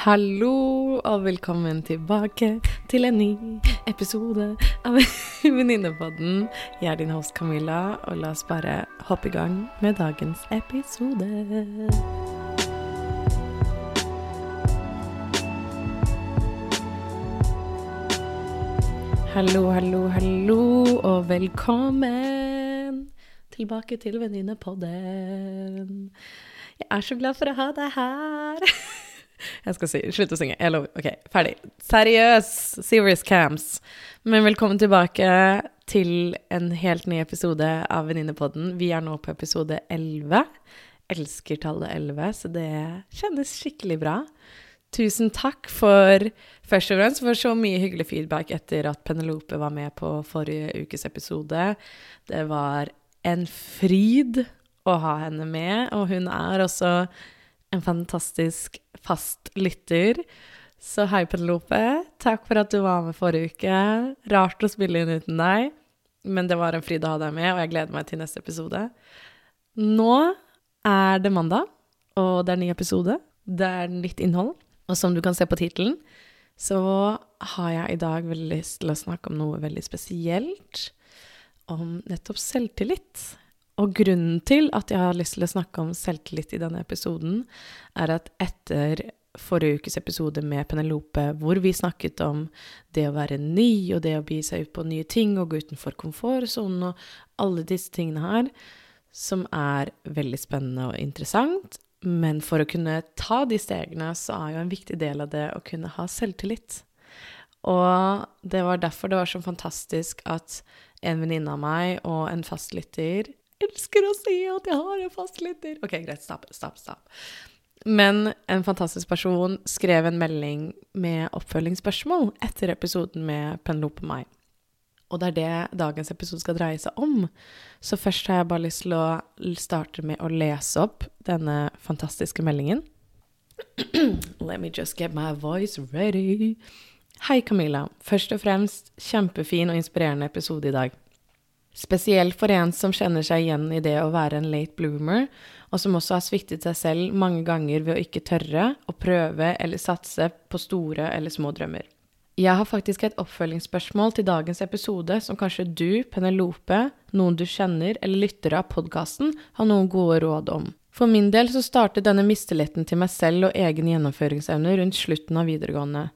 Hallo og velkommen tilbake til en ny episode av Venninnepodden. Jeg er din host Camilla, og la oss bare hoppe i gang med dagens episode. Hallo, hallo, hallo, og velkommen tilbake til Venninnepodden. Jeg er så glad for å ha deg her. Jeg skal si, slutte å synge. Jeg lover. Ok, ferdig. Seriøs! Serious cams. Men velkommen tilbake til en helt ny episode av Venninnepodden. Vi er nå på episode 11. Elsker tallet 11, så det kjennes skikkelig bra. Tusen takk for først og fremst for så mye hyggelig feedback etter at Penelope var med på forrige ukes episode. Det var en fryd å ha henne med, og hun er også en fantastisk fast lytter. Så hei, Penelope. Takk for at du var med forrige uke. Rart å spille inn uten deg, men det var en fryd å ha deg med, og jeg gleder meg til neste episode. Nå er det mandag, og det er ny episode. Det er nytt innhold. Og som du kan se på tittelen, så har jeg i dag veldig lyst til å snakke om noe veldig spesielt. Om nettopp selvtillit. Og grunnen til at jeg har lyst til å snakke om selvtillit i denne episoden, er at etter forrige ukes episode med Penelope, hvor vi snakket om det å være ny, og det å by seg ut på nye ting, og gå utenfor komfortsonen, og alle disse tingene her, som er veldig spennende og interessant, men for å kunne ta de stegene, så er jo en viktig del av det å kunne ha selvtillit. Og det var derfor det var så fantastisk at en venninne av meg og en fastlytter Elsker å si at jeg har en fastlytter! Ok, greit, stopp, stopp, stopp. Men en fantastisk person skrev en melding med oppfølgingsspørsmål etter episoden med Penelope og meg. Og det er det dagens episode skal dreie seg om. Så først har jeg bare lyst til å starte med å lese opp denne fantastiske meldingen. Let me just get my voice ready. Hei, Camilla. Først og fremst kjempefin og inspirerende episode i dag. Spesielt for en som kjenner seg igjen i det å være en late bloomer, og som også har sviktet seg selv mange ganger ved å ikke tørre å prøve eller satse på store eller små drømmer. Jeg har faktisk et oppfølgingsspørsmål til dagens episode som kanskje du, Penelope, noen du kjenner eller lyttere av podkasten har noen gode råd om. For min del så startet denne mistilliten til meg selv og egen gjennomføringsevne rundt slutten av videregående.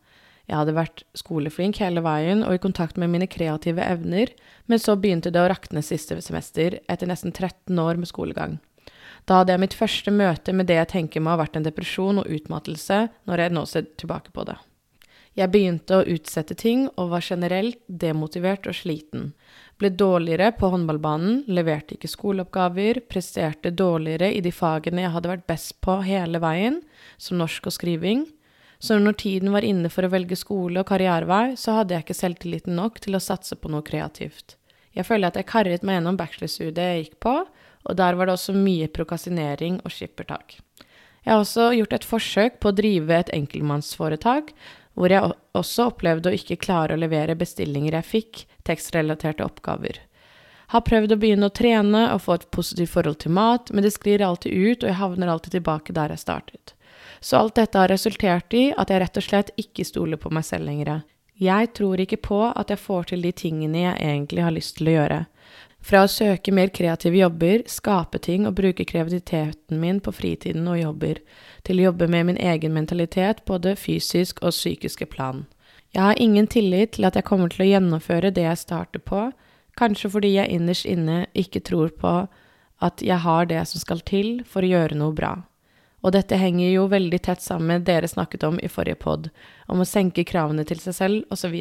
Jeg hadde vært skoleflink hele veien og i kontakt med mine kreative evner, men så begynte det å rakne siste semester, etter nesten 13 år med skolegang. Da hadde jeg mitt første møte med det jeg tenker må ha vært en depresjon og utmattelse, når jeg nå ser tilbake på det. Jeg begynte å utsette ting og var generelt demotivert og sliten. Ble dårligere på håndballbanen, leverte ikke skoleoppgaver, presterte dårligere i de fagene jeg hadde vært best på hele veien, som norsk og skriving. Så når tiden var inne for å velge skole og karrierevei, så hadde jeg ikke selvtilliten nok til å satse på noe kreativt. Jeg føler at jeg karret meg gjennom bachelorstudiet jeg gikk på, og der var det også mye prokastinering og skippertak. Jeg har også gjort et forsøk på å drive et enkeltmannsforetak, hvor jeg også opplevde å ikke klare å levere bestillinger jeg fikk, tekstrelaterte oppgaver. Har prøvd å begynne å trene og få et positivt forhold til mat, men det sklir alltid ut, og jeg havner alltid tilbake der jeg startet. Så alt dette har resultert i at jeg rett og slett ikke stoler på meg selv lenger. Jeg tror ikke på at jeg får til de tingene jeg egentlig har lyst til å gjøre. Fra å søke mer kreative jobber, skape ting og bruke kreativiteten min på fritiden og jobber, til å jobbe med min egen mentalitet, både fysisk og psykiske plan. Jeg har ingen tillit til at jeg kommer til å gjennomføre det jeg starter på, kanskje fordi jeg innerst inne ikke tror på at jeg har det som skal til for å gjøre noe bra. Og dette henger jo veldig tett sammen med dere snakket om i forrige pod, om å senke kravene til seg selv, osv.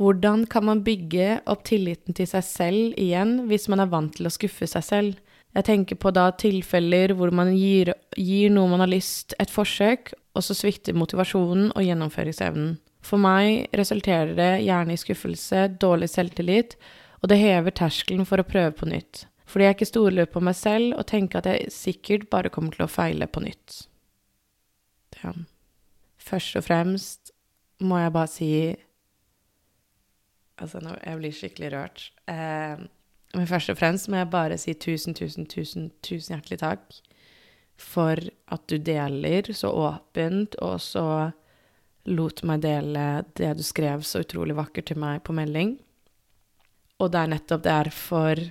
Hvordan kan man bygge opp tilliten til seg selv igjen hvis man er vant til å skuffe seg selv? Jeg tenker på da tilfeller hvor man gir, gir noe man har lyst, et forsøk, og så svikter motivasjonen og gjennomføringsevnen. For meg resulterer det gjerne i skuffelse, dårlig selvtillit, og det hever terskelen for å prøve på nytt fordi jeg ikke stoler på meg selv og tenker at jeg sikkert bare kommer til å feile på nytt. Ja. Først og fremst må jeg bare si Altså, nå, jeg blir skikkelig rørt. Eh, men først og fremst må jeg bare si tusen, tusen, tusen, tusen hjertelig takk for at du deler så åpent og så lot meg dele det du skrev så utrolig vakkert til meg på melding. Og det er nettopp derfor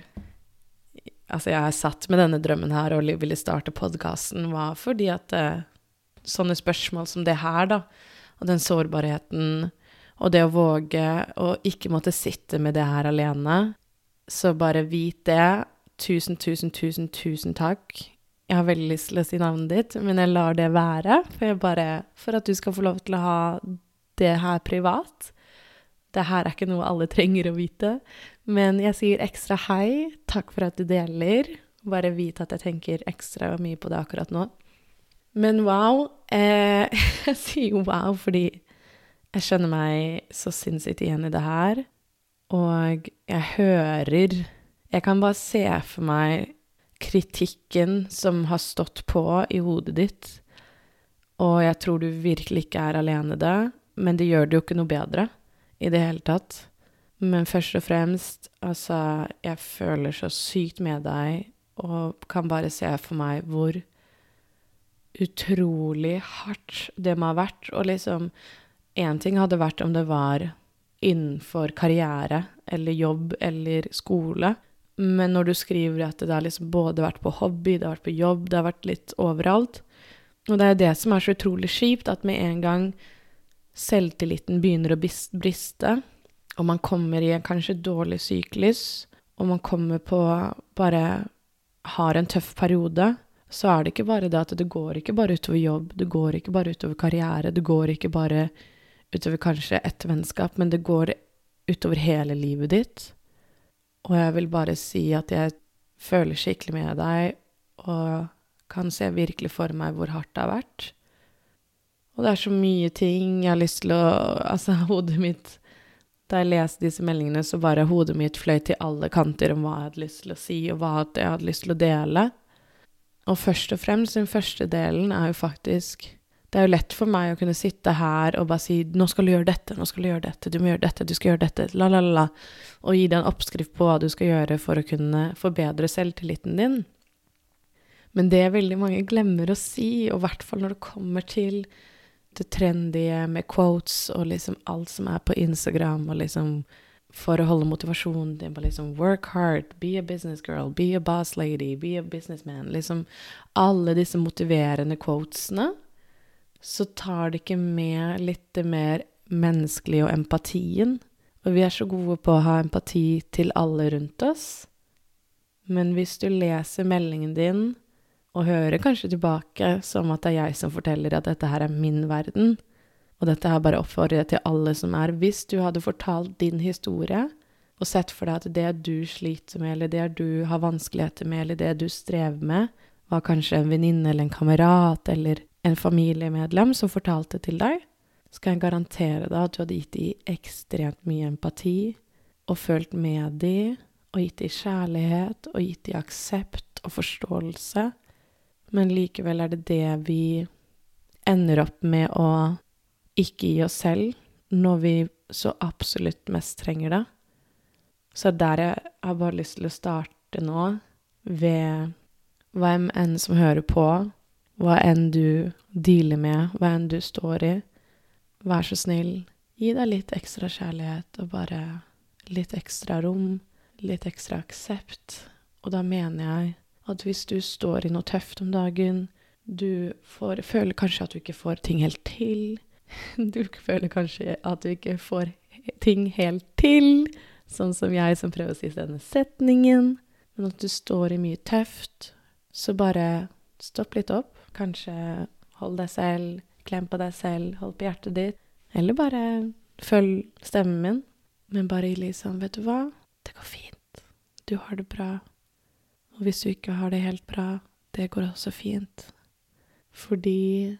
Altså, jeg er satt med denne drømmen her og ville starte podkasten, var fordi at eh, sånne spørsmål som det her, da, og den sårbarheten, og det å våge å ikke måtte sitte med det her alene, så bare vit det. Tusen, tusen, tusen, tusen takk. Jeg har veldig lyst til å si navnet ditt, men jeg lar det være. For, bare, for at du skal få lov til å ha det her privat. Det her er ikke noe alle trenger å vite. Men jeg sier ekstra hei. Takk for at du deler. Bare vit at jeg tenker ekstra mye på det akkurat nå. Men wow. Eh, jeg sier wow fordi jeg skjønner meg så sinnssykt igjen i det her. Og jeg hører Jeg kan bare se for meg kritikken som har stått på i hodet ditt, og jeg tror du virkelig ikke er alene det, men det gjør det jo ikke noe bedre i det hele tatt. Men først og fremst, altså, jeg føler så sykt med deg, og kan bare se for meg hvor utrolig hardt det må ha vært. Og liksom Én ting hadde vært om det var innenfor karriere eller jobb eller skole, men når du skriver at det har liksom både vært på hobby, det har vært på jobb, det har vært litt overalt Og det er det som er så utrolig kjipt, at med en gang selvtilliten begynner å briste, og man kommer i en kanskje dårlig syklus, og man kommer på bare har en tøff periode, så er det ikke bare det at det går ikke bare utover jobb, det går ikke bare utover karriere, det går ikke bare utover kanskje ett vennskap, men det går utover hele livet ditt. Og jeg vil bare si at jeg føler skikkelig med deg, og kan se virkelig for meg hvor hardt det har vært. Og det er så mye ting jeg har lyst til å Altså, hodet mitt Da jeg leste disse meldingene, så bare hodet mitt fløy til alle kanter om hva jeg hadde lyst til å si, og hva jeg hadde lyst til å dele. Og først og fremst, den første delen er jo faktisk det er jo lett for meg å kunne sitte her og bare si 'nå skal du gjøre dette, nå skal du gjøre dette, du må gjøre dette, du skal gjøre dette', la, la, la, og gi deg en oppskrift på hva du skal gjøre for å kunne forbedre selvtilliten din. Men det veldig mange glemmer å si, og i hvert fall når det kommer til det trendige med quotes og liksom alt som er på Instagram, og liksom for å holde motivasjonen din på liksom work hard, be a business girl, be a boss lady, be a businessman Liksom alle disse motiverende quotesene så tar det ikke med litt mer menneskelig og empatien. Og vi er så gode på å ha empati til alle rundt oss. Men hvis du leser meldingen din og hører kanskje tilbake som at det er jeg som forteller at dette her er min verden, og dette her bare oppfordrer til alle som er Hvis du hadde fortalt din historie og sett for deg at det du sliter med, eller det du har vanskeligheter med, eller det du strever med, var kanskje en venninne eller en kamerat eller en familiemedlem som fortalte til deg, skal jeg garantere deg at du hadde gitt dem ekstremt mye empati, og følt med dem, og gitt dem kjærlighet, og gitt dem aksept og forståelse. Men likevel er det det vi ender opp med å ikke gi oss selv når vi så absolutt mest trenger det. Så der jeg har bare lyst til å starte nå, ved hvem enn som hører på, hva enn du dealer med, hva enn du står i, vær så snill, gi deg litt ekstra kjærlighet og bare litt ekstra rom, litt ekstra aksept. Og da mener jeg at hvis du står i noe tøft om dagen, du får, føler kanskje at du ikke får ting helt til, du føler kanskje at du ikke får ting helt til, sånn som jeg som prøver å si denne setningen, men at du står i mye tøft, så bare stopp litt opp Kanskje hold deg selv, klem på deg selv, hold på hjertet ditt. Eller bare følg stemmen min. Men bare liksom, vet du hva, det går fint. Du har det bra. Og hvis du ikke har det helt bra, det går også fint. Fordi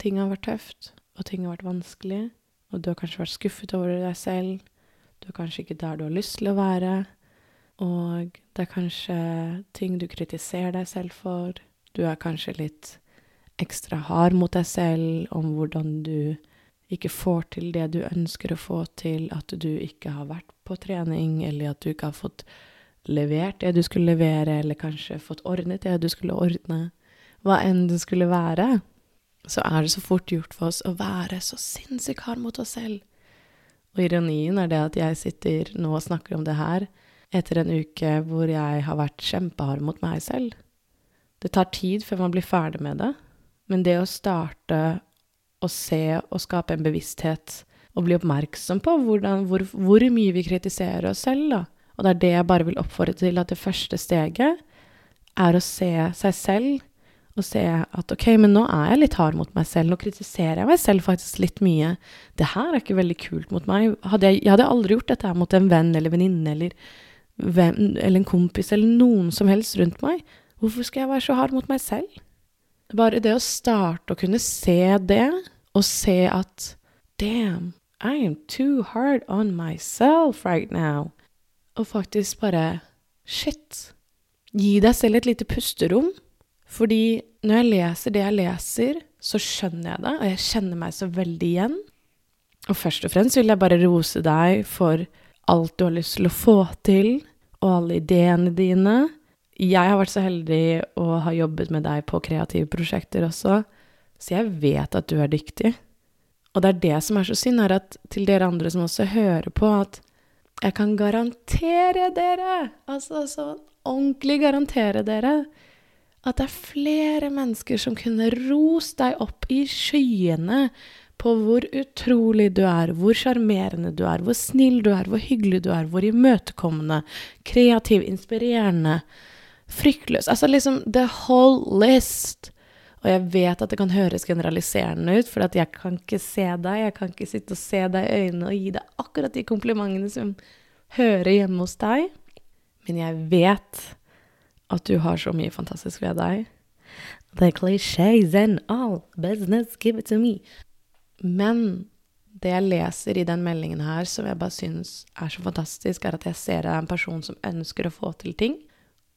ting har vært tøft, og ting har vært vanskelig, og du har kanskje vært skuffet over deg selv. Du er kanskje ikke der du har lyst til å være. Og det er kanskje ting du kritiserer deg selv for. Du er kanskje litt ekstra hard mot deg selv om hvordan du ikke får til det du ønsker å få til, at du ikke har vært på trening, eller at du ikke har fått levert det du skulle levere, eller kanskje fått ordnet det du skulle ordne, hva enn det skulle være, så er det så fort gjort for oss å være så sinnssykt hard mot oss selv. Og ironien er det at jeg sitter nå og snakker om det her etter en uke hvor jeg har vært kjempehard mot meg selv. Det tar tid før man blir ferdig med det, men det å starte å se og skape en bevissthet og bli oppmerksom på hvordan, hvor, hvor, mye vi kritiserer oss selv, da. Og det er det jeg bare vil oppfordre til, at det første steget er å se seg selv og se at ok, men nå er jeg litt hard mot meg selv, nå kritiserer jeg meg selv faktisk litt mye. Det her er ikke veldig kult mot meg. Hadde jeg, jeg, hadde aldri gjort dette her mot en venn eller venninne eller, eller en kompis eller noen som helst rundt meg. Hvorfor skal jeg være så hard mot meg selv? Bare det å starte å kunne se det, og se at damn, I am too hard on myself right now. Og faktisk bare shit. Gi deg selv et lite pusterom. Fordi når jeg leser det jeg leser, så skjønner jeg det, og jeg kjenner meg så veldig igjen. Og først og fremst vil jeg bare rose deg for alt du har lyst til å få til, og alle ideene dine. Jeg har vært så heldig å ha jobbet med deg på kreative prosjekter også, så jeg vet at du er dyktig. Og det er det som er så synd, er at til dere andre som også hører på, at jeg kan garantere dere, altså sånn ordentlig garantere dere, at det er flere mennesker som kunne rost deg opp i skyene på hvor utrolig du er, hvor sjarmerende du er, hvor snill du er, hvor hyggelig du er, hvor imøtekommende, kreativ, inspirerende, fryktløs Altså liksom the whole list. Og jeg vet at det kan høres generaliserende ut, for jeg kan ikke se deg, jeg kan ikke sitte og se deg i øynene og gi deg akkurat de komplimentene som hører hjemme hos deg. Men jeg vet at du har så mye fantastisk ved deg. The clichés and all business, give it to me. Men det jeg leser i den meldingen her, som jeg bare syns er så fantastisk, er at jeg ser deg en person som ønsker å få til ting.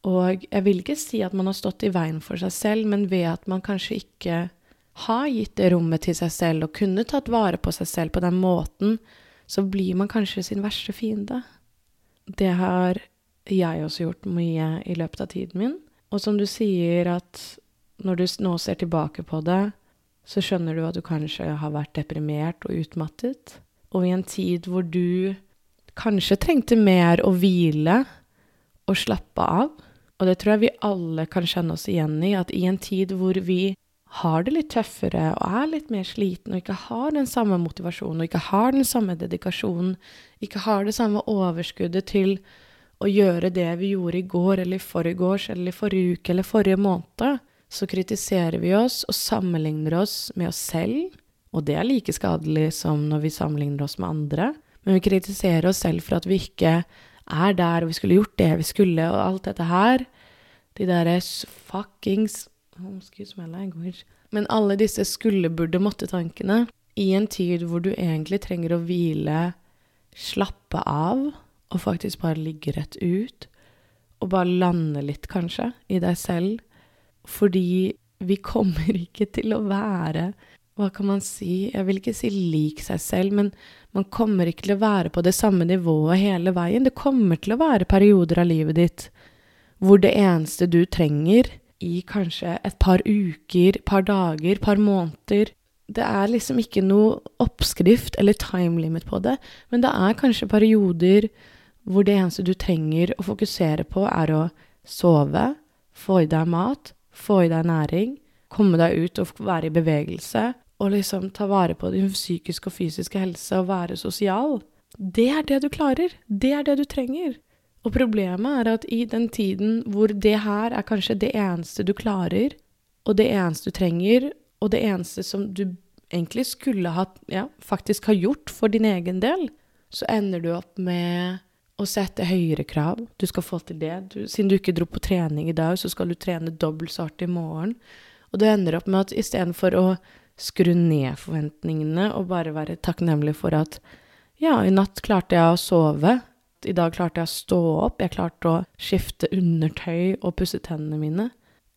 Og jeg vil ikke si at man har stått i veien for seg selv, men ved at man kanskje ikke har gitt det rommet til seg selv og kunne tatt vare på seg selv på den måten, så blir man kanskje sin verste fiende. Det har jeg også gjort mye i løpet av tiden min. Og som du sier, at når du nå ser tilbake på det, så skjønner du at du kanskje har vært deprimert og utmattet. Og i en tid hvor du kanskje trengte mer å hvile og slappe av. Og det tror jeg vi alle kan kjenne oss igjen i, at i en tid hvor vi har det litt tøffere og er litt mer sliten og ikke har den samme motivasjonen og ikke har den samme dedikasjonen, ikke har det samme overskuddet til å gjøre det vi gjorde i går eller i forgårs eller i forrige uke eller forrige måned, så kritiserer vi oss og sammenligner oss med oss selv, og det er like skadelig som når vi sammenligner oss med andre, men vi kritiserer oss selv for at vi ikke er der, og vi skulle gjort det vi skulle, og alt dette her. De derre fuckings. Men alle disse skulle, burde, måtte-tankene i en tid hvor du egentlig trenger å hvile, slappe av og faktisk bare ligge rett ut. Og bare lande litt, kanskje, i deg selv. Fordi vi kommer ikke til å være Hva kan man si? Jeg vil ikke si lik seg selv, men man kommer ikke til å være på det samme nivået hele veien. Det kommer til å være perioder av livet ditt hvor det eneste du trenger i kanskje et par uker, par dager, par måneder Det er liksom ikke noe oppskrift eller time limit på det, men det er kanskje perioder hvor det eneste du trenger å fokusere på, er å sove, få i deg mat, få i deg næring, komme deg ut og være i bevegelse, og liksom ta vare på din psykiske og fysiske helse og være sosial. Det er det du klarer. Det er det du trenger. Og problemet er at i den tiden hvor det her er kanskje det eneste du klarer, og det eneste du trenger, og det eneste som du egentlig skulle ha, ja, faktisk ha gjort for din egen del, så ender du opp med å sette høyere krav. Du skal få til det. Du, siden du ikke dro på trening i dag, så skal du trene dobbelt så hardt i morgen. Og du ender opp med at istedenfor å skru ned forventningene og bare være takknemlig for at ja, i natt klarte jeg å sove, i dag klarte jeg å stå opp, jeg klarte å skifte undertøy og pusse tennene mine,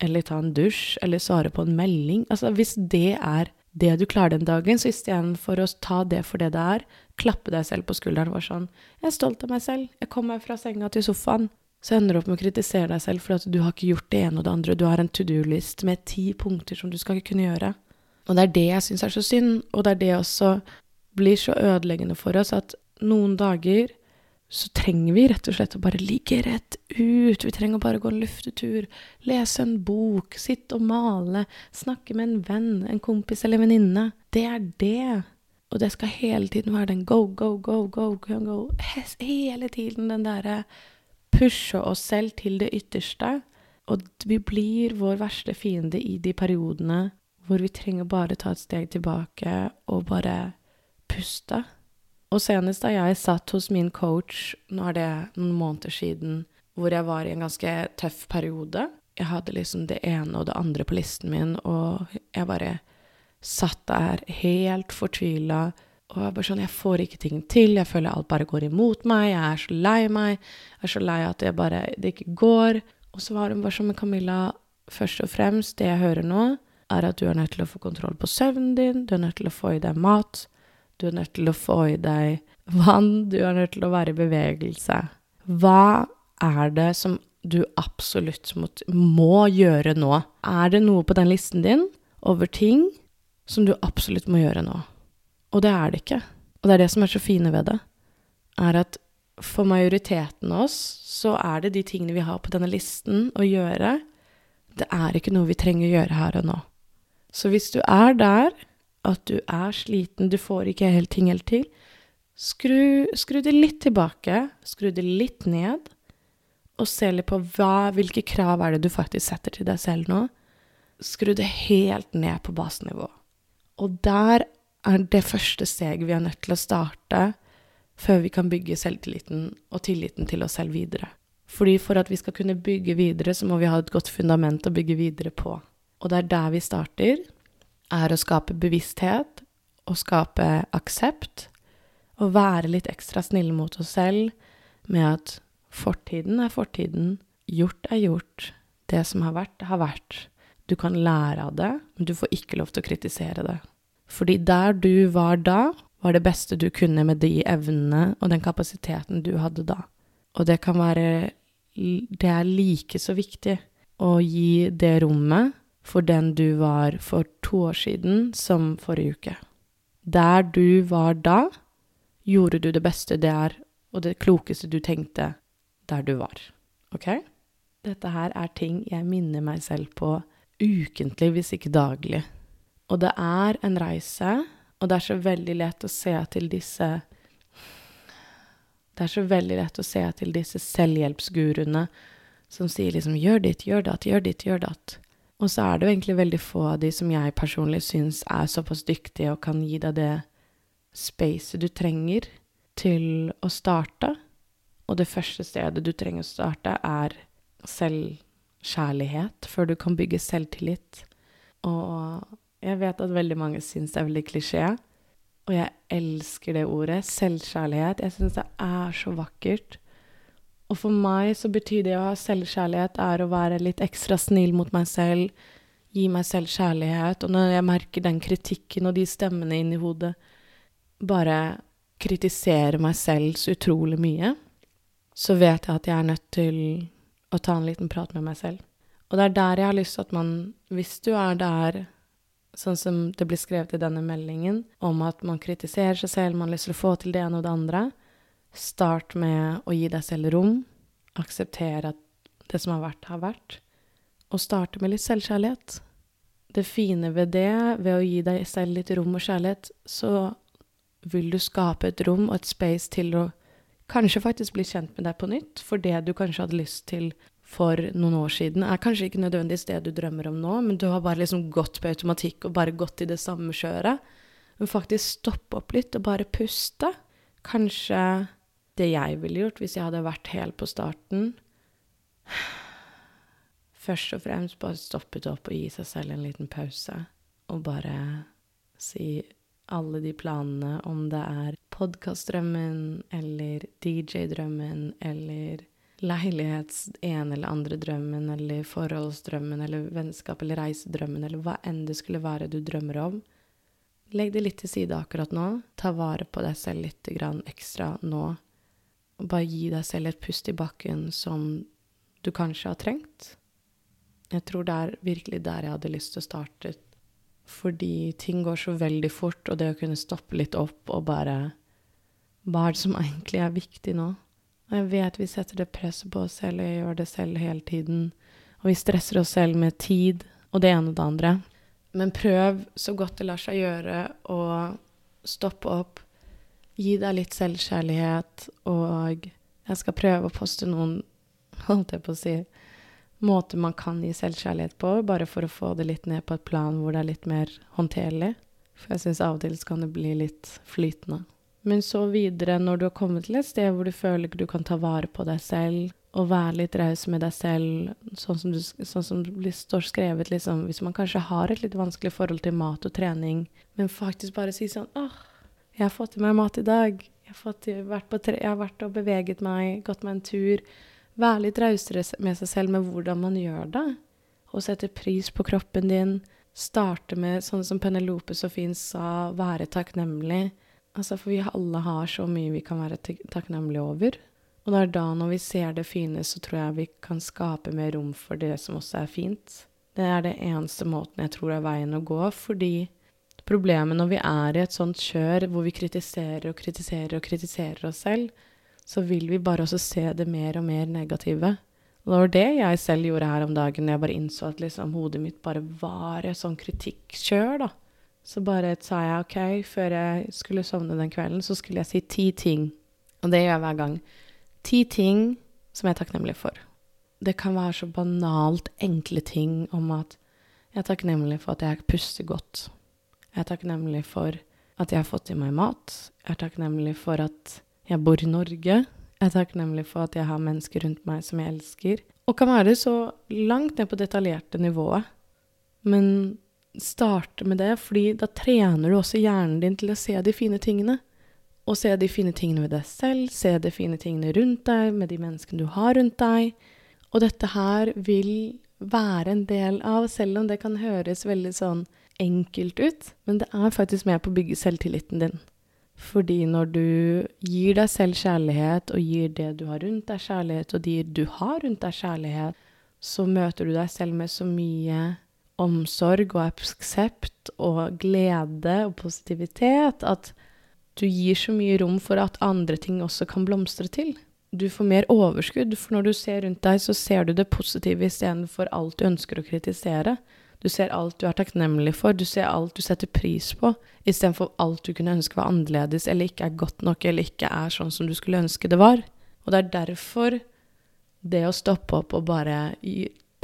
eller ta en dusj, eller svare på en melding. Altså, hvis det er det du klarer den dagen, så istedenfor å ta det for det det er, klappe deg selv på skulderen og sånn 'Jeg er stolt av meg selv. Jeg kom meg fra senga til sofaen.' Så ender du opp med å kritisere deg selv for at du har ikke gjort det ene og det andre. Du har en to do-list med ti punkter som du skal kunne gjøre. Og det er det jeg syns er så synd, og det er det også blir så ødeleggende for oss at noen dager så trenger vi rett og slett å bare ligge rett ut. Vi trenger bare å gå en luftetur, lese en bok, sitte og male, snakke med en venn, en kompis eller venninne. Det er det. Og det skal hele tiden være den go, go, go, go, go, go. Hele tiden den derre pushe oss selv til det ytterste. Og vi blir vår verste fiende i de periodene hvor vi trenger bare ta et steg tilbake og bare puste. Og senest da jeg satt hos min coach, nå er det noen måneder siden, hvor jeg var i en ganske tøff periode. Jeg hadde liksom det ene og det andre på listen min, og jeg bare satt der helt fortvila. Og jeg bare sånn, jeg får ikke ting til, jeg føler alt bare går imot meg, jeg er så lei meg. Jeg er så lei at jeg bare det ikke går. Og så var hun bare sånn med Camilla, først og fremst, det jeg hører nå, er at du er nødt til å få kontroll på søvnen din, du er nødt til å få i deg mat, du er nødt til å få i deg vann. Du er nødt til å være i bevegelse. Hva er det som du absolutt må gjøre nå? Er det noe på den listen din over ting som du absolutt må gjøre nå? Og det er det ikke. Og det er det som er så fine ved det, er at for majoriteten av oss så er det de tingene vi har på denne listen å gjøre, det er ikke noe vi trenger å gjøre her og nå. Så hvis du er der at du er sliten, du får ikke helt ting helt til, skru, skru det litt tilbake, skru det litt ned, og se litt på hva, hvilke krav er det du faktisk setter til deg selv nå. Skru det helt ned på basenivå. Og der er det første steget vi er nødt til å starte før vi kan bygge selvtilliten og tilliten til oss selv videre. Fordi for at vi skal kunne bygge videre, så må vi ha et godt fundament å bygge videre på. Og det er der vi starter er å skape bevissthet og skape aksept. Og være litt ekstra snille mot oss selv med at fortiden er fortiden, gjort er gjort, det som har vært, har vært. Du kan lære av det, men du får ikke lov til å kritisere det. Fordi der du var da, var det beste du kunne med de evnene og den kapasiteten du hadde da. Og det kan være Det er like så viktig å gi det rommet for den du var for to år siden som forrige uke. Der du var da, gjorde du det beste det er, og det klokeste du tenkte der du var. Ok? Dette her er ting jeg minner meg selv på ukentlig, hvis ikke daglig. Og det er en reise, og det er så veldig lett å se til disse Det er så veldig lett å se til disse selvhjelpsguruene som sier liksom 'gjør ditt, gjør datt, gjør ditt, gjør datt'. Og så er det jo egentlig veldig få av de som jeg personlig syns er såpass dyktige og kan gi deg det spacet du trenger til å starte. Og det første stedet du trenger å starte, er selvkjærlighet, før du kan bygge selvtillit. Og jeg vet at veldig mange syns det er veldig klisjé, og jeg elsker det ordet. Selvkjærlighet. Jeg syns det er så vakkert. Og for meg så betyr det å ha selvkjærlighet er å være litt ekstra snill mot meg selv, gi meg selv kjærlighet. Og når jeg merker den kritikken og de stemmene inni hodet bare kritisere meg selv så utrolig mye, så vet jeg at jeg er nødt til å ta en liten prat med meg selv. Og det er der jeg har lyst til at man, hvis du er der, sånn som det blir skrevet i denne meldingen, om at man kritiserer seg selv, man har lyst til å få til det ene og det andre, Start med å gi deg selv rom. Akseptere at det som har vært, har vært. Og starte med litt selvkjærlighet. Det fine ved det, ved å gi deg selv litt rom og kjærlighet, så vil du skape et rom og et space til å kanskje faktisk bli kjent med deg på nytt. For det du kanskje hadde lyst til for noen år siden, er kanskje ikke nødvendigvis det du drømmer om nå, men du har bare liksom gått på automatikk og bare gått i det samme kjøret. Men faktisk stoppe opp litt og bare puste. Kanskje det jeg ville gjort hvis jeg hadde vært helt på starten Først og fremst bare stoppet opp og gi seg selv en liten pause. Og bare si alle de planene, om det er podkastdrømmen eller DJ-drømmen eller leilighets ene eller andre drømmen eller forholdsdrømmen eller vennskap eller reisedrømmen eller hva enn det skulle være du drømmer om. Legg det litt til side akkurat nå. Ta vare på deg selv litt ekstra nå bare gi deg selv et pust i bakken som du kanskje har trengt. Jeg tror det er virkelig der jeg hadde lyst til å starte Fordi ting går så veldig fort, og det å kunne stoppe litt opp og bare Hva er det som egentlig er viktig nå? Og jeg vet vi setter det presset på oss selv, og jeg gjør det selv hele tiden. Og vi stresser oss selv med tid og det ene og det andre. Men prøv så godt det lar seg gjøre å stoppe opp, gi deg litt selvkjærlighet, og jeg skal prøve å poste noen, holdt jeg på å si, måter man kan gi selvkjærlighet på, bare for å få det litt ned på et plan hvor det er litt mer håndterlig. For jeg syns av og til så kan det bli litt flytende. Men så videre, når du har kommet til et sted hvor du føler du kan ta vare på deg selv, og være litt raus med deg selv, sånn som, du, sånn som det står skrevet, liksom, hvis man kanskje har et litt vanskelig forhold til mat og trening, men faktisk bare si sånn åh, jeg har fått i meg mat i dag, jeg har, har tre, jeg har vært og beveget meg, gått meg en tur, være litt rausere med seg selv med hvordan man gjør det, og sette pris på kroppen din, starte med, sånn som Penelope så fint sa, være takknemlig, altså for vi alle har så mye vi kan være takknemlige over. Og det er da, når vi ser det fine, så tror jeg vi kan skape mer rom for det som også er fint. Det er det eneste måten jeg tror er veien å gå, fordi problemet når vi er i et sånt kjør hvor vi kritiserer og kritiserer og kritiserer oss selv, så vil vi bare også se det mer og mer negative. Og det var det jeg selv gjorde her om dagen, jeg bare innså at liksom hodet mitt bare var et sånn kritikkjør, da. Så bare sa jeg OK, før jeg skulle sovne den kvelden, så skulle jeg si ti ting. Og det gjør jeg hver gang. Ti ting som jeg er takknemlig for. Det kan være så banalt enkle ting om at jeg er takknemlig for at jeg puster godt. Jeg er takknemlig for at jeg har fått i meg mat. Jeg er takknemlig for at jeg bor i Norge. Jeg er takknemlig for at jeg har mennesker rundt meg som jeg elsker. Og kan være så langt ned på detaljerte nivået. Men starte med det, fordi da trener du også hjernen din til å se de fine tingene. Og se de fine tingene ved deg selv, se de fine tingene rundt deg, med de menneskene du har rundt deg. Og dette her vil være en del av, selv om det kan høres veldig sånn enkelt ut, men det er faktisk med på å bygge selvtilliten din. Fordi når du gir deg selv kjærlighet, og gir det du har rundt deg kjærlighet, og de du har rundt deg kjærlighet, så møter du deg selv med så mye omsorg og aksept og glede og positivitet at du gir så mye rom for at andre ting også kan blomstre til. Du får mer overskudd, for når du ser rundt deg, så ser du det positive istedenfor alt du ønsker å kritisere. Du ser alt du er takknemlig for, du ser alt du setter pris på, istedenfor alt du kunne ønske var annerledes, eller ikke er godt nok, eller ikke er sånn som du skulle ønske det var. Og det er derfor det å stoppe opp og bare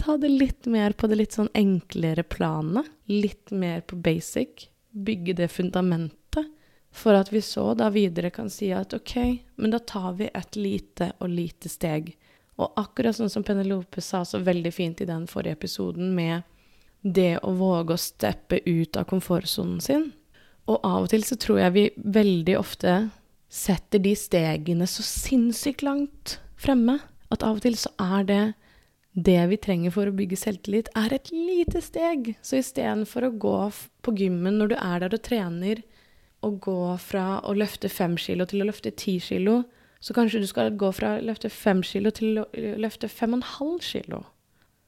ta det litt mer på det litt sånn enklere planet, litt mer på basic, bygge det fundamentet, for at vi så da videre kan si at ok, men da tar vi et lite og lite steg. Og akkurat sånn som Penelope sa så veldig fint i den forrige episoden, med det å våge å steppe ut av komfortsonen sin. Og av og til så tror jeg vi veldig ofte setter de stegene så sinnssykt langt fremme. At av og til så er det det vi trenger for å bygge selvtillit, er et lite steg. Så istedenfor å gå på gymmen når du er der og trener, å gå fra å løfte fem kilo til å løfte ti kilo, så kanskje du skal gå fra å løfte fem kilo til å løfte fem og en halv kilo.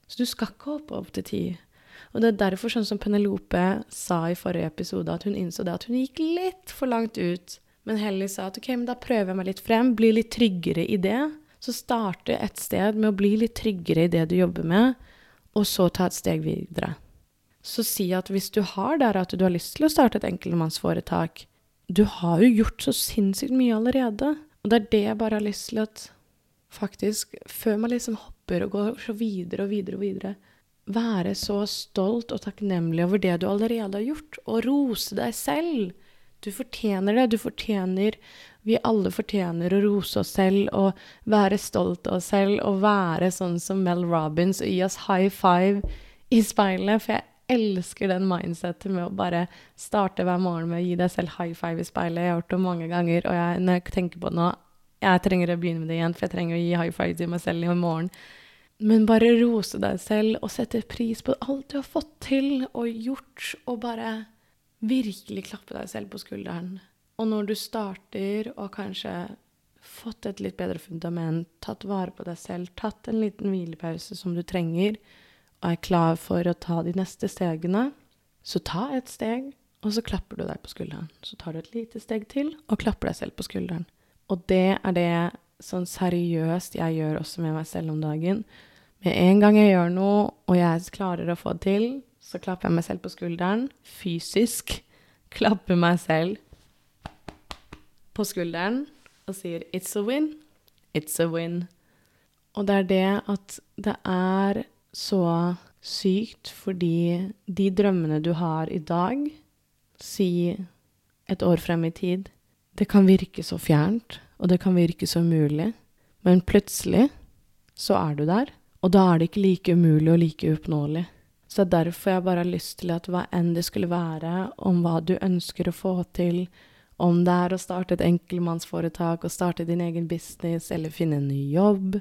Så du skal ikke hoppe opp til ti. Og det er derfor, sånn som Penelope sa i forrige episode, at hun innså det at hun gikk litt for langt ut. Men Helly sa at ok, men da prøver jeg meg litt frem, blir litt tryggere i det. Så starte et sted med å bli litt tryggere i det du jobber med, og så ta et steg videre. Så si at hvis du har der at du har lyst til å starte et enkeltmannsforetak Du har jo gjort så sinnssykt mye allerede. Og det er det jeg bare har lyst til at faktisk, før man liksom hopper og går så videre og videre og videre Være så stolt og takknemlig over det du allerede har gjort, og rose deg selv. Du fortjener det. Du fortjener Vi alle fortjener å rose oss selv og være stolt av oss selv og være sånn som Mel Robins og gi oss high five i speilet. For jeg elsker den mindsetet med å bare starte hver morgen med å gi deg selv high five i speilet. Jeg har gjort det mange ganger, og jeg, når jeg tenker på det nå Jeg trenger å begynne med det igjen, for jeg trenger å gi high five til meg selv i morgen. Men bare rose deg selv og sette pris på alt du har fått til og gjort, og bare virkelig klappe deg selv på skulderen. Og når du starter og kanskje fått et litt bedre fundament, tatt vare på deg selv, tatt en liten hvilepause som du trenger, og er klar for å ta de neste stegene, Så ta et steg, og så klapper du deg på skulderen. Så tar du et lite steg til og klapper deg selv på skulderen. Og det er det sånn seriøst jeg gjør også med meg selv om dagen. Med en gang jeg gjør noe, og jeg klarer å få det til, så klapper jeg meg selv på skulderen. Fysisk. Klapper meg selv på skulderen og sier 'it's a win'. It's a win. Og det er det at det er så sykt fordi de drømmene du har i dag, si et år frem i tid, det kan virke så fjernt, og det kan virke så umulig, men plutselig så er du der, og da er det ikke like umulig og like uoppnåelig. Så er derfor jeg bare har lyst til at hva enn det skulle være om hva du ønsker å få til, om det er å starte et enkeltmannsforetak og starte din egen business, eller finne en ny jobb,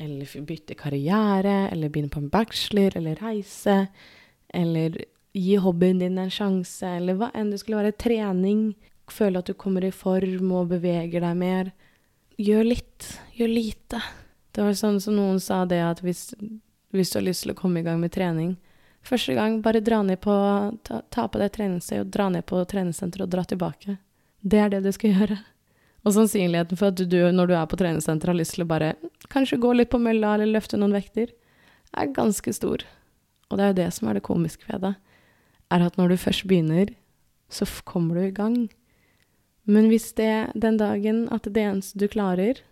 eller bytte karriere, eller begynne på en bachelor, eller reise, eller gi hobbyen din en sjanse, eller hva enn det skulle være, trening, føle at du kommer i form og beveger deg mer. Gjør litt, gjør lite. Det var sånn som noen sa det, at hvis, hvis du har lyst til å komme i gang med trening Første gang, bare dra ned på Ta, ta på deg treningstøy og dra ned på treningssenteret og dra tilbake. Det er det du skal gjøre. Og sannsynligheten for at du, når du er på treningssenteret, har lyst til å bare kanskje gå litt på mølla eller løfte noen vekter, er ganske stor. Og det er jo det som er det komiske ved det, er at når du først begynner, så kommer du i gang. Men hvis det den dagen at det eneste du klarer,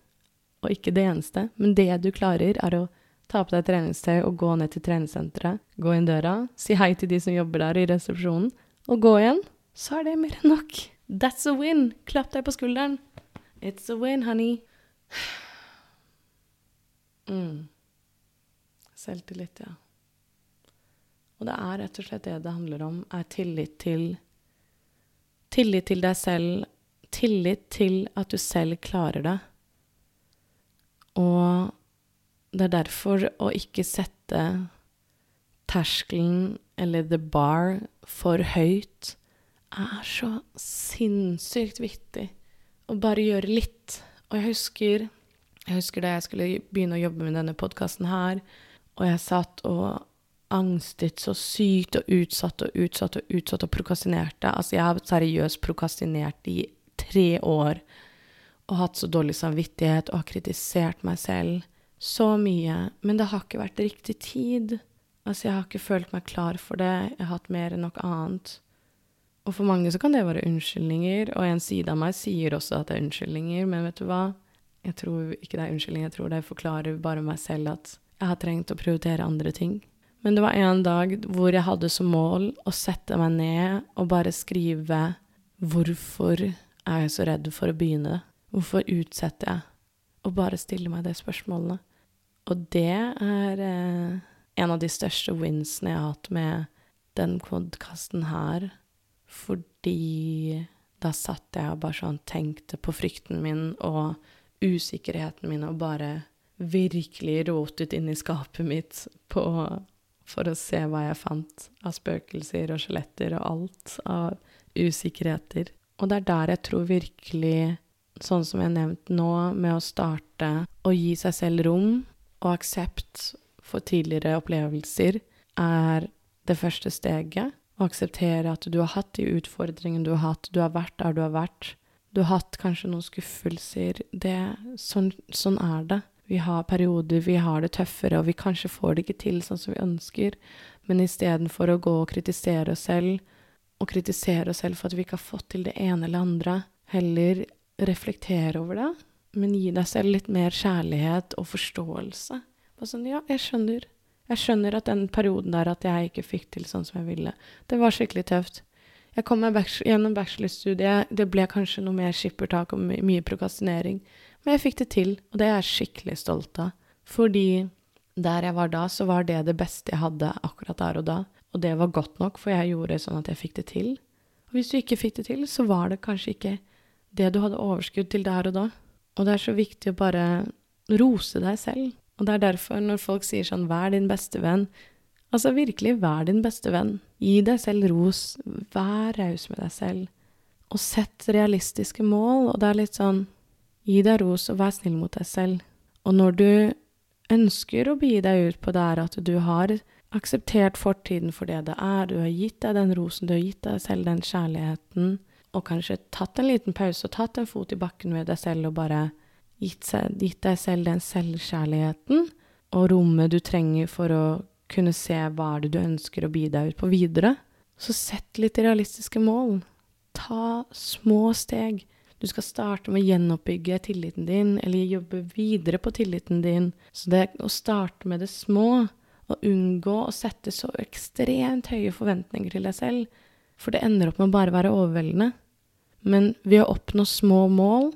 og ikke det eneste, men det du klarer, er å ta på deg treningstøy og gå ned til treningssenteret, gå inn døra, si hei til de som jobber der i resepsjonen, og gå igjen, så er det mer enn nok. That's a win! Klapp deg på skulderen. It's a win, honey. Mm. Selvtillit, ja. Og det er rett og slett det det handler om, er tillit til Tillit til deg selv. Tillit til at du selv klarer det. Og det er derfor å ikke sette terskelen eller the bar for høyt er så sinnssykt viktig. Å bare gjøre litt. Og jeg husker, jeg husker da jeg skulle begynne å jobbe med denne podkasten her, og jeg satt og angstet så sykt og utsatt og utsatt og utsatt og prokastinerte. Altså, jeg har seriøst prokastinert i tre år og hatt så dårlig samvittighet og har kritisert meg selv så mye. Men det har ikke vært riktig tid. Altså, jeg har ikke følt meg klar for det. Jeg har hatt mer enn nok annet. Og for mange så kan det være unnskyldninger, og en side av meg sier også at det er unnskyldninger, men vet du hva? Jeg tror ikke det er unnskyldninger, jeg tror det forklarer bare meg selv at jeg har trengt å prioritere andre ting. Men det var en dag hvor jeg hadde som mål å sette meg ned og bare skrive hvorfor er jeg så redd for å begynne? Hvorfor utsetter jeg? å bare stille meg de spørsmålene. Og det er eh, en av de største winsene jeg har hatt med den podkasten her fordi da satt jeg og bare sånn tenkte på frykten min og usikkerheten min og bare virkelig rotet inn i skapet mitt på, for å se hva jeg fant av spøkelser og skjeletter og alt av usikkerheter. Og det er der jeg tror virkelig, sånn som jeg har nevnt nå, med å starte å gi seg selv rom og aksept for tidligere opplevelser, er det første steget å akseptere at du har hatt de utfordringene du har hatt, du har vært der du har vært. Du har hatt kanskje noen skuffelser. Det, sånn, sånn er det. Vi har perioder vi har det tøffere, og vi kanskje får det ikke til sånn som vi ønsker. Men istedenfor å gå og kritisere oss selv, og kritisere oss selv for at vi ikke har fått til det ene eller andre, heller reflektere over det, men gi deg selv litt mer kjærlighet og forståelse. Bare sånn, ja, jeg skjønner. Jeg skjønner at den perioden der at jeg ikke fikk til sånn som jeg ville, det var skikkelig tøft. Jeg kom meg bachelor, gjennom bachelorstudiet, det ble kanskje noe mer skippertak og my mye prokastinering, men jeg fikk det til, og det er jeg skikkelig stolt av. Fordi der jeg var da, så var det det beste jeg hadde akkurat der og da, og det var godt nok, for jeg gjorde sånn at jeg fikk det til. Og hvis du ikke fikk det til, så var det kanskje ikke det du hadde overskudd til der og da. Og det er så viktig å bare rose deg selv. Og det er derfor, når folk sier sånn 'vær din beste venn', altså virkelig vær din beste venn. Gi deg selv ros. Vær raus med deg selv. Og sett realistiske mål. Og det er litt sånn Gi deg ros, og vær snill mot deg selv. Og når du ønsker å begi deg ut på det her at du har akseptert fortiden for det det er, du har gitt deg den rosen, du har gitt deg selv den kjærligheten, og kanskje tatt en liten pause og tatt en fot i bakken med deg selv og bare gitt, seg, gitt deg selv den selvkjærligheten og rommet du trenger for å kunne se hva er det du ønsker å bidra ut på videre. Så sett litt realistiske mål. Ta små steg. Du skal starte med å gjenoppbygge tilliten din, eller jobbe videre på tilliten din. Så det å starte med det små, og unngå å sette så ekstremt høye forventninger til deg selv, for det ender opp med å bare være overveldende. Men ved å oppnå små mål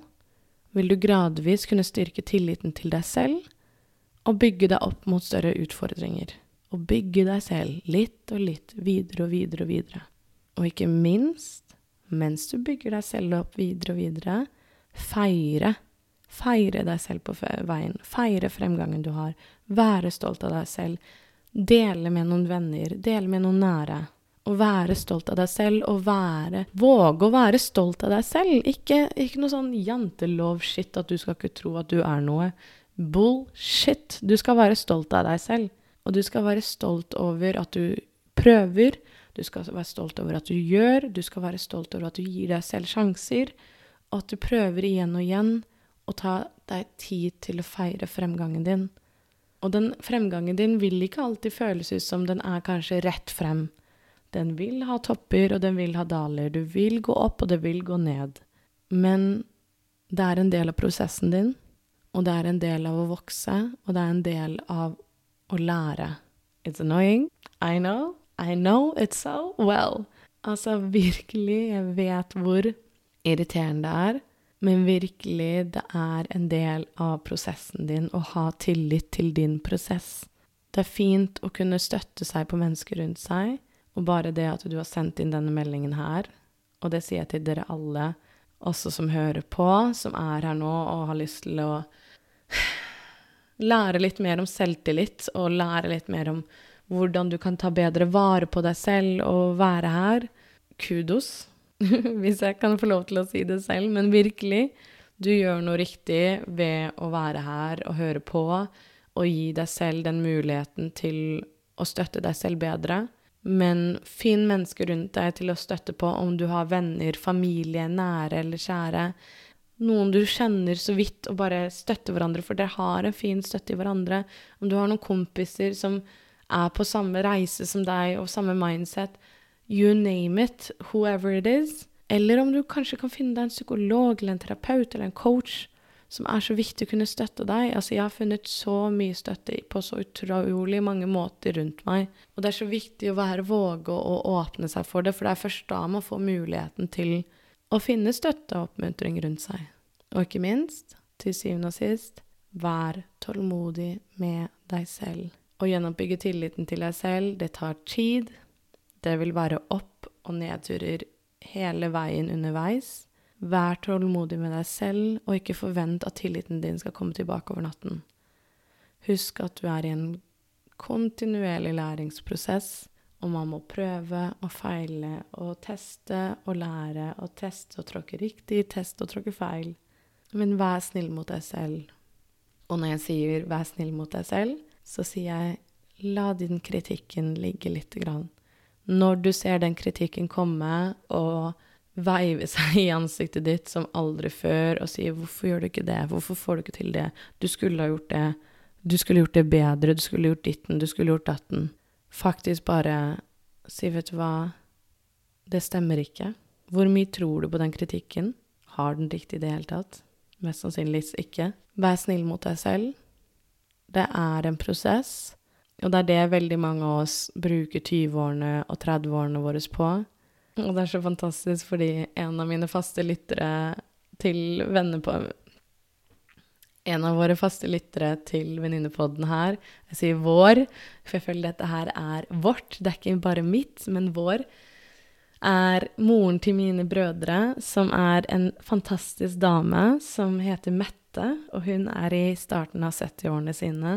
vil du gradvis kunne styrke tilliten til deg selv og bygge deg opp mot større utfordringer. Og bygge deg selv litt og litt videre og videre og videre. Og ikke minst, mens du bygger deg selv opp videre og videre, feire. Feire deg selv på veien. Feire fremgangen du har. Være stolt av deg selv. Dele med noen venner. Dele med noen nære. Å være stolt av deg selv og være Våge å være stolt av deg selv. Ikke, ikke noe sånn jantelov-shit at du skal ikke tro at du er noe. Bullshit. Du skal være stolt av deg selv. Og du skal være stolt over at du prøver. Du skal være stolt over at du gjør. Du skal være stolt over at du gir deg selv sjanser. Og at du prøver igjen og igjen å ta deg tid til å feire fremgangen din. Og den fremgangen din vil ikke alltid føles ut som den er kanskje rett frem. Den vil ha topper, og den vil ha daler. Du vil gå opp, og det vil gå ned. Men det er en del av prosessen din, og det er en del av å vokse, og det er en del av å lære. It's annoying. I know. I know it so well. Altså, virkelig, jeg vet hvor irriterende det er, men virkelig, det er en del av prosessen din å ha tillit til din prosess. Det er fint å kunne støtte seg på mennesker rundt seg, og bare det at du har sendt inn denne meldingen her, og det sier jeg til dere alle, også som hører på, som er her nå og har lyst til å lære litt mer om selvtillit og lære litt mer om hvordan du kan ta bedre vare på deg selv og være her. Kudos, hvis jeg kan få lov til å si det selv, men virkelig. Du gjør noe riktig ved å være her og høre på og gi deg selv den muligheten til å støtte deg selv bedre. Men finn mennesker rundt deg til å støtte på om du har venner, familie, nære eller kjære noen du kjenner så vidt, og bare støtter hverandre, for dere har en fin støtte i hverandre. Om du har noen kompiser som er på samme reise som deg, og samme mindset, you name it, whoever it is. Eller om du kanskje kan finne deg en psykolog eller en terapeut eller en coach som er så viktig å kunne støtte deg. Altså, jeg har funnet så mye støtte på så utrolig mange måter rundt meg. Og det er så viktig å være våge å åpne seg for det, for det er først da man får muligheten til å finne støtte og oppmuntring rundt seg. Og ikke minst, til syvende og sist, vær tålmodig med deg selv. Å gjenoppbygge tilliten til deg selv, det tar tid. Det vil være opp- og nedturer hele veien underveis. Vær tålmodig med deg selv, og ikke forvent at tilliten din skal komme tilbake over natten. Husk at du er i en kontinuerlig læringsprosess, og man må prøve og feile og teste og lære og teste og tråkke riktig, teste og tråkke feil. Men vær snill mot deg selv. Og når jeg sier 'vær snill mot deg selv', så sier jeg 'la din kritikken ligge lite grann'. Når du ser den kritikken komme og veive seg i ansiktet ditt som aldri før og sier 'hvorfor gjør du ikke det', 'hvorfor får du ikke til det', 'du skulle ha gjort det', 'du skulle gjort det bedre', 'du skulle gjort ditten', 'du skulle gjort datten' faktisk bare si, vet du hva, det stemmer ikke. Hvor mye tror du på den kritikken? Har den riktig i det hele tatt? Mest sannsynligvis ikke. Vær snill mot deg selv. Det er en prosess, og det er det veldig mange av oss bruker 20-årene og 30-årene våre på. Og det er så fantastisk fordi en av mine faste lyttere til venner på en av våre faste lyttere til Venninnepodden her. Jeg sier vår, for jeg føler dette her er vårt. Det er ikke bare mitt, men vår. Er moren til mine brødre, som er en fantastisk dame som heter Mette. Og hun er i starten av 70-årene sine.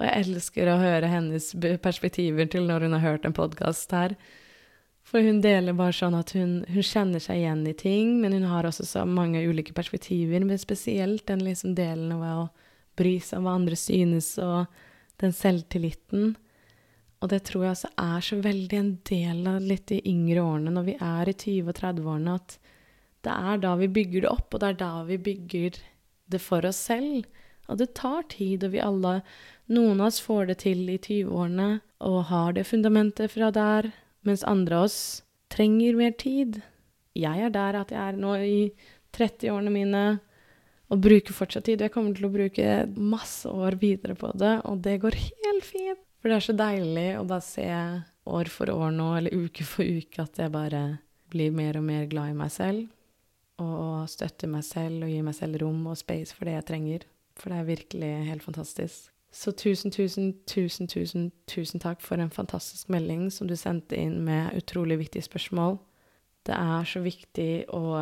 Og jeg elsker å høre hennes perspektiver til når hun har hørt en podkast her. For hun deler bare sånn at hun, hun, kjenner seg igjen i ting, men hun har også så mange ulike perspektiver. Men spesielt den liksom delen av å bry seg om hva andre synes, og den selvtilliten. Og det tror jeg også er så veldig en del av litt de yngre årene, når vi er i 20- og 30-årene, at det er da vi bygger det opp, og det er da vi bygger det for oss selv. Og det tar tid, og vi alle Noen av oss får det til i 20-årene og har det fundamentet fra der, mens andre av oss trenger mer tid. Jeg er der at jeg er nå i 30-årene mine og bruker fortsatt tid. Jeg kommer til å bruke masse år videre på det, og det går helt fint. For det er så deilig å bare se år for år nå, eller uke for uke, at jeg bare blir mer og mer glad i meg selv. Og støtter meg selv og gir meg selv rom og space for det jeg trenger. For det er virkelig helt fantastisk. Så tusen, tusen, tusen, tusen, tusen takk for en fantastisk melding som du sendte inn med utrolig viktige spørsmål. Det er så viktig å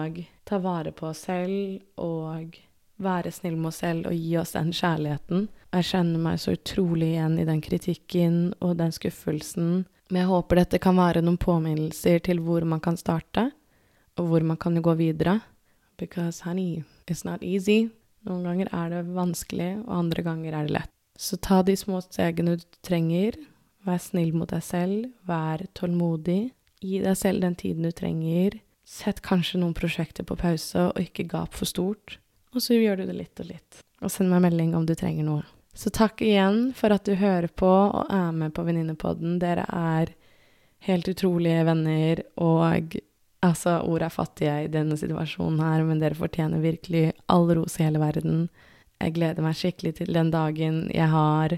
ta vare på oss selv og være snill med oss selv og gi oss den kjærligheten. Jeg kjenner meg så utrolig igjen i den kritikken og den skuffelsen. Men jeg håper dette kan være noen påminnelser til hvor man kan starte, og hvor man kan gå videre. Because honey, it's not easy. Noen ganger er det vanskelig, og andre ganger er det lett. Så ta de små stegene du trenger. Vær snill mot deg selv. Vær tålmodig. Gi deg selv den tiden du trenger. Sett kanskje noen prosjekter på pause, og ikke gap for stort. Og så gjør du det litt og litt. Og send meg melding om du trenger noe. Så takk igjen for at du hører på og er med på Venninnepodden. Dere er helt utrolige venner, og altså, ord er fattige i denne situasjonen her, men dere fortjener virkelig all ros i hele verden. Jeg gleder meg skikkelig til den dagen jeg har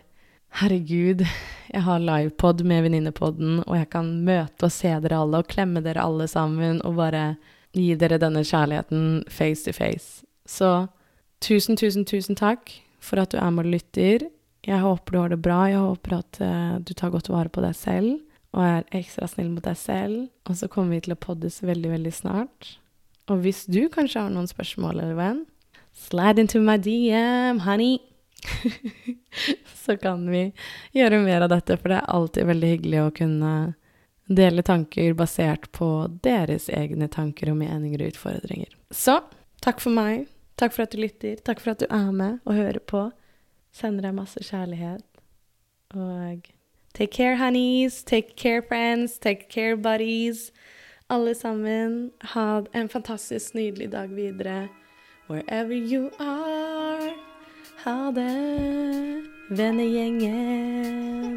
Herregud, jeg har livepod med Venninnepodden, og jeg kan møte og se dere alle og klemme dere alle sammen og bare gi dere denne kjærligheten face to face. Så tusen, tusen, tusen takk for at du er med og lytter. Jeg håper du har det bra. Jeg håper at uh, du tar godt vare på deg selv og er ekstra snill mot deg selv. Og så kommer vi til å poddes veldig, veldig snart. Og hvis du kanskje har noen spørsmål, eller venn, slide into my DM, honey. så kan vi gjøre mer av dette, for det er alltid veldig hyggelig å kunne dele tanker basert på deres egne tanker og meninger og utfordringer. Så takk for meg. Takk for at du lytter. Takk for at du er med og hører på. Sender deg masse kjærlighet. Og take care, honeys. Take care, friends. Take care, buddies. Alle sammen, ha en fantastisk nydelig dag videre. wherever you are. Ha det, vennegjengen.